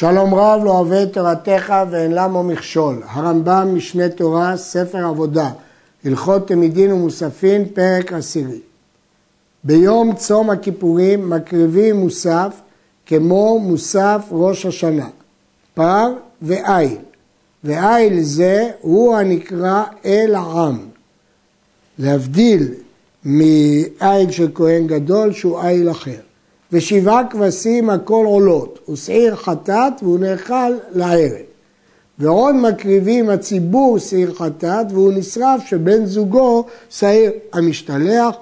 שלום רב לא אוהב את תורתך ואין למו מכשול. הרמב"ם, משנה תורה, ספר עבודה, הלכות תמידין ומוספין, פרק עשירי. ביום צום הכיפורים מקריבים מוסף כמו מוסף ראש השנה, פר ואיל, ואיל זה הוא הנקרא אל העם. להבדיל מאיל של כהן גדול שהוא איל אחר. ושבעה כבשים הכל עולות, ושעיר חטאת והוא נאכל לערב. ועוד מקריבים הציבור שעיר חטאת והוא נשרף שבן זוגו שעיר המשתלח,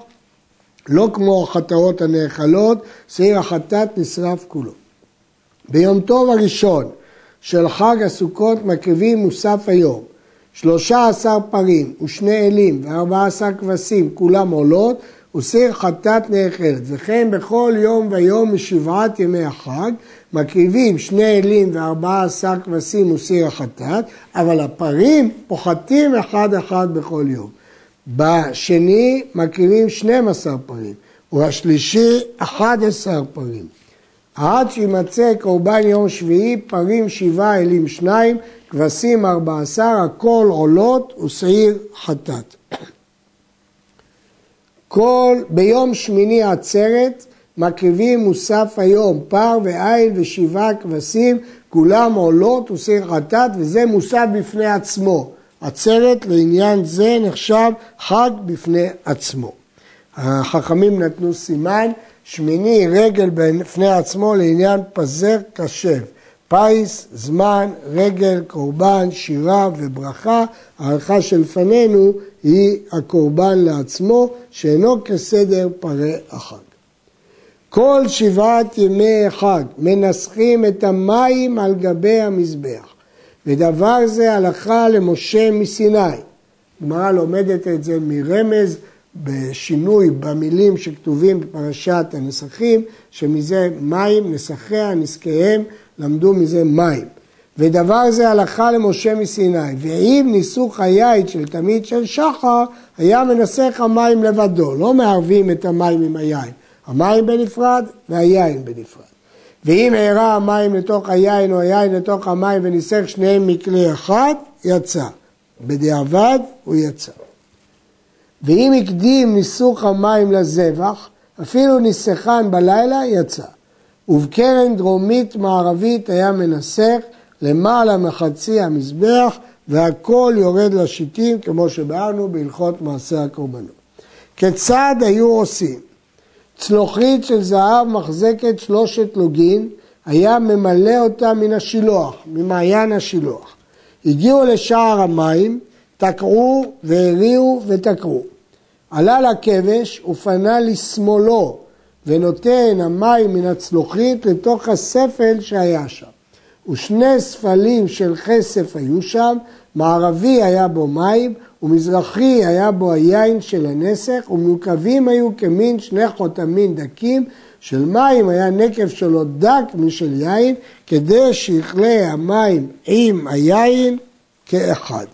לא כמו החטאות הנאכלות, שעיר החטאת נשרף כולו. ביום טוב הראשון של חג הסוכות מקריבים מוסף היום, שלושה עשר פרים ושני אלים וארבעה עשר כבשים כולם עולות וסיר חטאת נאכלת, וכן בכל יום ויום משבעת ימי החג מקריבים שני אלים וארבעה עשר כבשים וסיר החטאת, אבל הפרים פוחתים אחד אחד בכל יום. בשני מקריבים 12 פרים, ובשלישי 11 פרים. עד שימצא קורבן יום שביעי, פרים שבעה, אלים שניים, כבשים ארבע עשר, הכל עולות ושעיר חטאת. כל, ביום שמיני עצרת מקריבים מוסף היום, פר ועיל ושבעה כבשים, כולם עולות וסיר חטאת, וזה מוסף בפני עצמו. עצרת לעניין זה נחשב חג בפני עצמו. החכמים נתנו סימן, שמיני רגל בפני עצמו לעניין פזר קשב. פיס, זמן, רגל, קורבן, שירה וברכה. ההלכה שלפנינו היא הקורבן לעצמו, שאינו כסדר פרי החג. כל שבעת ימי חג מנסחים את המים על גבי המזבח, ודבר זה הלכה למשה מסיני. גמרא לומדת את זה מרמז בשינוי במילים שכתובים בפרשת הנסחים, שמזה מים, נסחיה, נזקיהם, למדו מזה מים. ודבר זה הלכה למשה מסיני, ואם ניסוך היין של תמיד של שחר, היה מנסח המים לבדו, לא מערבים את המים עם היין, המים בנפרד והיין בנפרד. ואם הערה המים לתוך היין או היין לתוך המים וניסח שניהם מכלי אחד, יצא. בדיעבד הוא יצא. ואם הקדים ניסוך המים לזבח, אפילו ניסחן בלילה, יצא. ובקרן דרומית מערבית היה מנסח למעלה מחצי המזבח והכל יורד לשיטים כמו שבארנו בהלכות מעשה הקורבנות. כיצד היו עושים? צלוחית של זהב מחזקת שלושת לוגין, היה ממלא אותה מן השילוח, ממעיין השילוח. הגיעו לשער המים, תקעו והריעו ותקעו. עלה לכבש ופנה לשמאלו, ונותן המים מן הצלוחית לתוך הספל שהיה שם. ושני ספלים של כסף היו שם, מערבי היה בו מים, ומזרחי היה בו היין של הנסך, ומנוקבים היו כמין שני חותמים דקים, של מים היה נקב שלו דק משל יין, כדי שיכלה המים עם היין כאחד.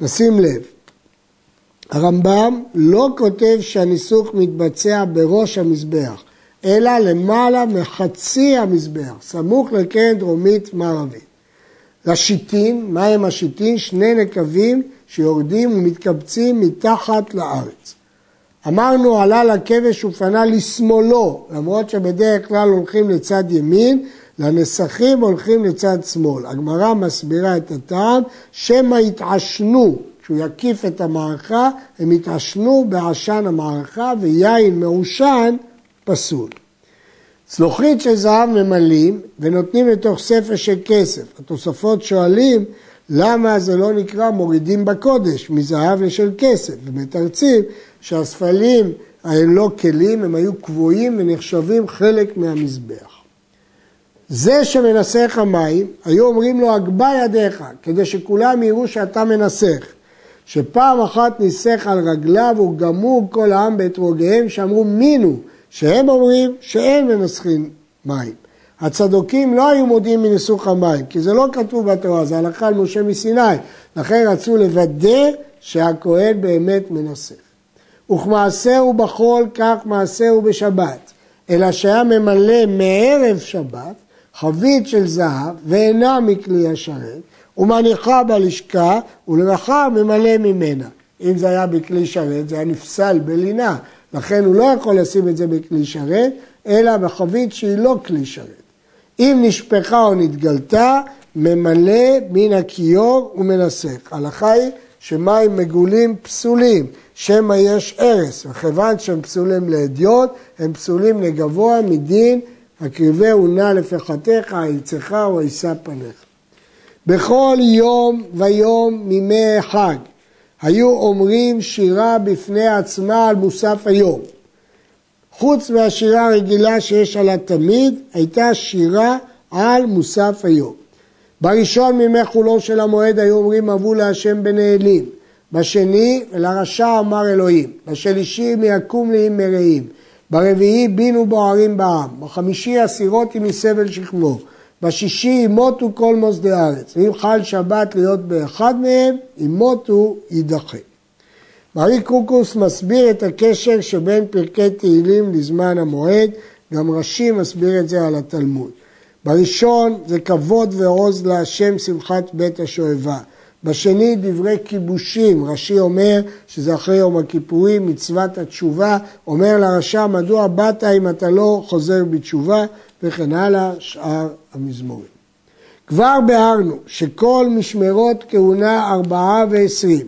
נשים לב, הרמב"ם לא כותב שהניסוך מתבצע בראש המזבח, אלא למעלה מחצי המזבח, סמוך לקרן דרומית מערבית. לשיטין, מה הם השיטין? שני נקבים שיורדים ומתקבצים מתחת לארץ. אמרנו עלה לכבש ופנה לשמאלו, למרות שבדרך כלל הולכים לצד ימין, לנסחים הולכים לצד שמאל. הגמרא מסבירה את הטעם, שמא יתעשנו, כשהוא יקיף את המערכה, הם יתעשנו בעשן המערכה ויין מעושן פסול. צלוחית של זהב ממלאים ונותנים לתוך ספר של כסף. התוספות שואלים למה זה לא נקרא מורידים בקודש מזהב לשל כסף, ומתרצים שהספלים הם לא כלים, הם היו קבועים ונחשבים חלק מהמזבח. זה שמנסח המים, היו אומרים לו הגבה ידיך, כדי שכולם יראו שאתה מנסח. שפעם אחת ניסח על רגליו וגמו כל העם באתרוגיהם שאמרו מינו, שהם אומרים שאין מנסחים מים. הצדוקים לא היו מודיעים מניסוך המים, כי זה לא כתוב בתורה, זה הלכה על משה מסיני. לכן רצו לוודא שהכהן באמת מנסח. וכמעשהו בחול כך מעשהו בשבת, אלא שהיה ממלא מערב שבת, חבית של זהב ואינה מכלי השרת, ומניחה בלשכה ולאחר ממלא ממנה. אם זה היה בכלי שרת, זה היה נפסל בלינה, לכן הוא לא יכול לשים את זה בכלי שרת, אלא בחבית שהיא לא כלי שרת. אם נשפכה או נתגלתה, ממלא מן הכיור ומנסק. ההלכה היא שמים מגולים פסולים, שמא יש ארס, וכיוון שהם פסולים לאדיוט, הם פסולים לגבוה מדין הקריבהו נא לפחתך, העצך או עיסה פניך. בכל יום ויום מימי חג היו אומרים שירה בפני עצמה על מוסף היום. חוץ מהשירה הרגילה שיש עליה תמיד, הייתה שירה על מוסף היום. בראשון מימי חולו של המועד היו אומרים אבו להשם בנאלים. בשני, לרשע אמר אלוהים. בשלישי, מי יקום לי מרעים. ברביעי, בינו בוערים בעם. בחמישי, אסירות עם מסבל שכמו. בשישי, ימותו כל מוסדי הארץ. ואם חל שבת להיות באחד מהם, ימותו יידחה. מרי קוקוס מסביר את הקשר שבין פרקי תהילים לזמן המועד, גם רש"י מסביר את זה על התלמוד. בראשון זה כבוד ועוז להשם שמחת בית השואבה. בשני דברי כיבושים, רש"י אומר שזה אחרי יום הכיפורים, מצוות התשובה, אומר לרשע מדוע באת אם אתה לא חוזר בתשובה וכן הלאה, שאר המזמורים. כבר ביארנו שכל משמרות כהונה ארבעה ועשרים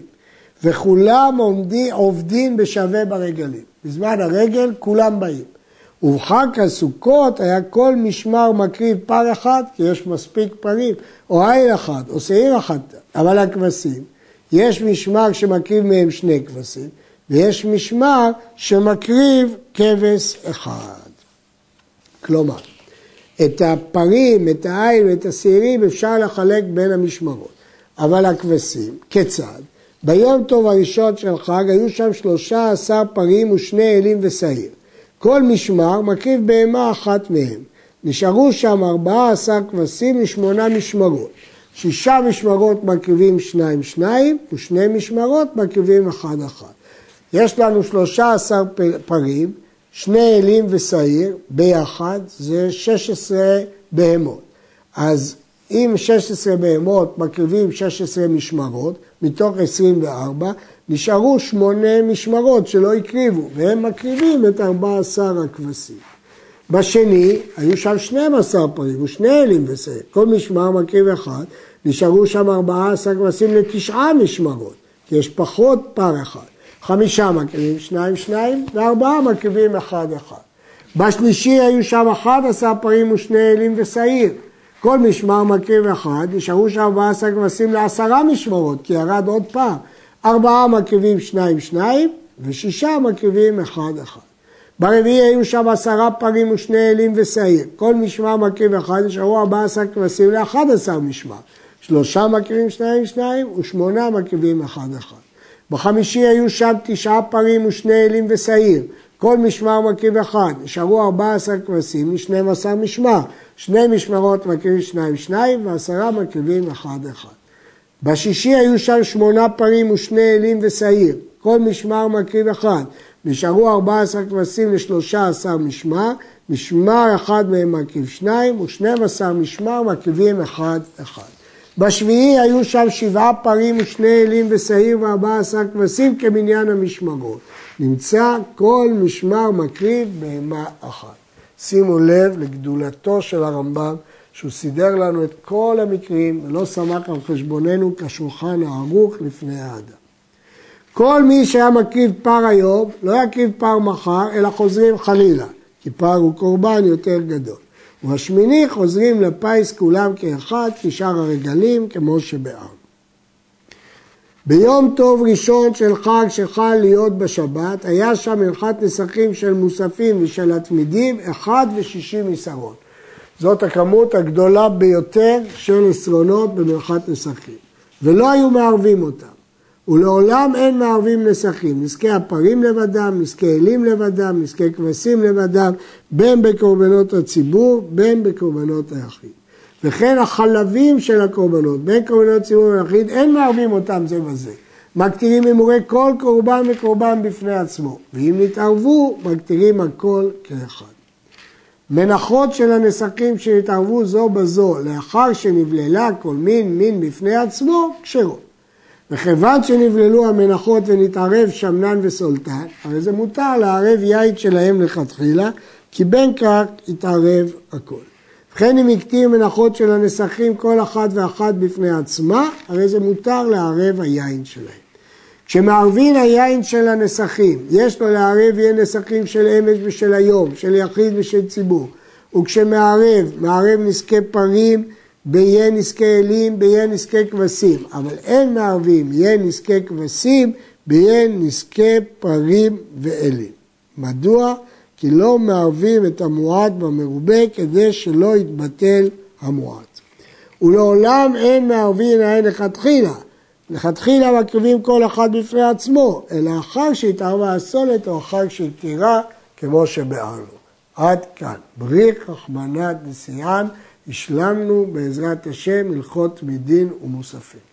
וכולם עומדים, עובדים בשווה ברגלים. בזמן הרגל כולם באים. ובחג הסוכות היה כל משמר מקריב פר אחד, כי יש מספיק פרים, או עין אחד, או שעיר אחת, אבל הכבשים, יש משמר שמקריב מהם שני כבשים, ויש משמר שמקריב כבש אחד. כלומר, את הפרים, את העין ואת השעירים אפשר לחלק בין המשמרות, אבל הכבשים, כיצד? ביום טוב הראשון של חג היו שם שלושה עשר פרים ושני אלים ושעיר. כל משמר מקריב בהמה אחת מהם. נשארו שם ארבעה עשר כבשים לשמונה משמרות. שישה משמרות מקריבים שניים שניים ושני משמרות מקריבים אחד אחד. יש לנו שלושה עשר פרים, שני אלים ושעיר ביחד זה שש עשרה בהמות. אז אם 16 בהמות מקריבים 16 משמרות, מתוך 24, נשארו שמונה משמרות שלא הקריבו, והם מקריבים את 14 הכבשים. בשני, היו שם 12 פרים ושני אלים ושעיר, כל משמר מקריב אחד, נשארו שם 14 כבשים לתשעה משמרות, כי יש פחות פר אחד. חמישה מקריבים שניים שניים, וארבעה מקריבים אחד אחד. בשלישי היו שם 11 פרים ושני אלים ושעיר. כל משמר מקריב אחד, נשארו שם 14 כבשים לעשרה משמרות, כי ירד עוד פעם. ארבעה מקריבים שניים שניים, ושישה מקריבים אחד אחד. ברביעי היו שם עשרה פרים ושני אלים ושעיר. כל משמר מקריב אחד, נשארו ארבעה עשר כבשים לאחד עשר משמר. שלושה מקריבים שניים שניים, ושמונה מקריבים אחד אחד. בחמישי היו שם תשעה פרים ושני אלים ושעיר. כל משמר מקריב אחד, נשארו ארבע עשר כבשים משנים עשר משמר. שני משמרות מקריבים שניים שניים, ועשרה מקריבים אחד אחד. בשישי היו שם שמונה פרים ושני אלים ושעיר, כל משמר מקריב אחד. נשארו ארבע עשר כבשים לשלושה עשר משמר, משמר אחד מהם מקריב שניים, ושנים עשר משמר מקריבים אחד אחד. בשביעי היו שם שבעה פרים ושני אלים ושעיר וארבע עשר כבשים כמניין המשמרות. נמצא כל משמר מקריב בהמה אחת. שימו לב לגדולתו של הרמב"ם שהוא סידר לנו את כל המקרים ולא סמך על חשבוננו כשולחן הערוך לפני האדם. כל מי שהיה מקריב פר היום לא יקריב פר מחר אלא חוזרים חלילה כי פר הוא קורבן יותר גדול. ובשמיני חוזרים לפיס כולם כאחד כשאר הרגלים כמו שבעם. ביום טוב ראשון של חג שחל להיות בשבת, היה שם מלכת נסכים של מוספים ושל התמידים, אחד ושישים מסרון. זאת הכמות הגדולה ביותר של עשרונות במלכת נסכים. ולא היו מערבים אותם. ולעולם אין מערבים נסכים, נזקי הפרים לבדם, נזקי אלים לבדם, נזקי כבשים לבדם, בין בקורבנות הציבור, בין בקורבנות היחיד. וכן החלבים של הקורבנות, בין קורבנות ציבור ויחיד, אין מערבים אותם זה בזה. מקטירים הימורי כל קורבן וקורבן בפני עצמו, ואם נתערבו, מקטירים הכל כאחד. מנחות של הנסכים שהתערבו זו בזו לאחר שנבללה כל מין מין בפני עצמו, כשרות. וכיוון שנבללו המנחות ונתערב שמנן וסולטן, הרי זה מותר לערב יין שלהם לכתחילה, כי בין כך יתערב הכל. וכן אם הקטיר מנחות של הנסכים כל אחת ואחת בפני עצמה, הרי זה מותר לערב היין שלהם. כשמערבין היין של הנסכים, יש לו לערב יהיה נסכים של אמש ושל היום, של יחיד ושל ציבור. וכשמערב, מערב נזקי פרים, ביה נזקי אלים, ביה נזקי כבשים. אבל אין מערבים יהיה נזקי כבשים, ביה נזקי פרים ואלים. מדוע? כי לא מערבים את המועט במרובה כדי שלא יתבטל המועט. ולעולם אין מערבים העין לכתחילה. לכתחילה מקריבים כל אחד בפני עצמו, אלא אחר שהתערבה הסולת או אחר שהתירה, כמו שביארנו. עד כאן. בריך רחמנא דסיען, השלמנו בעזרת השם הלכות מדין ומוספים.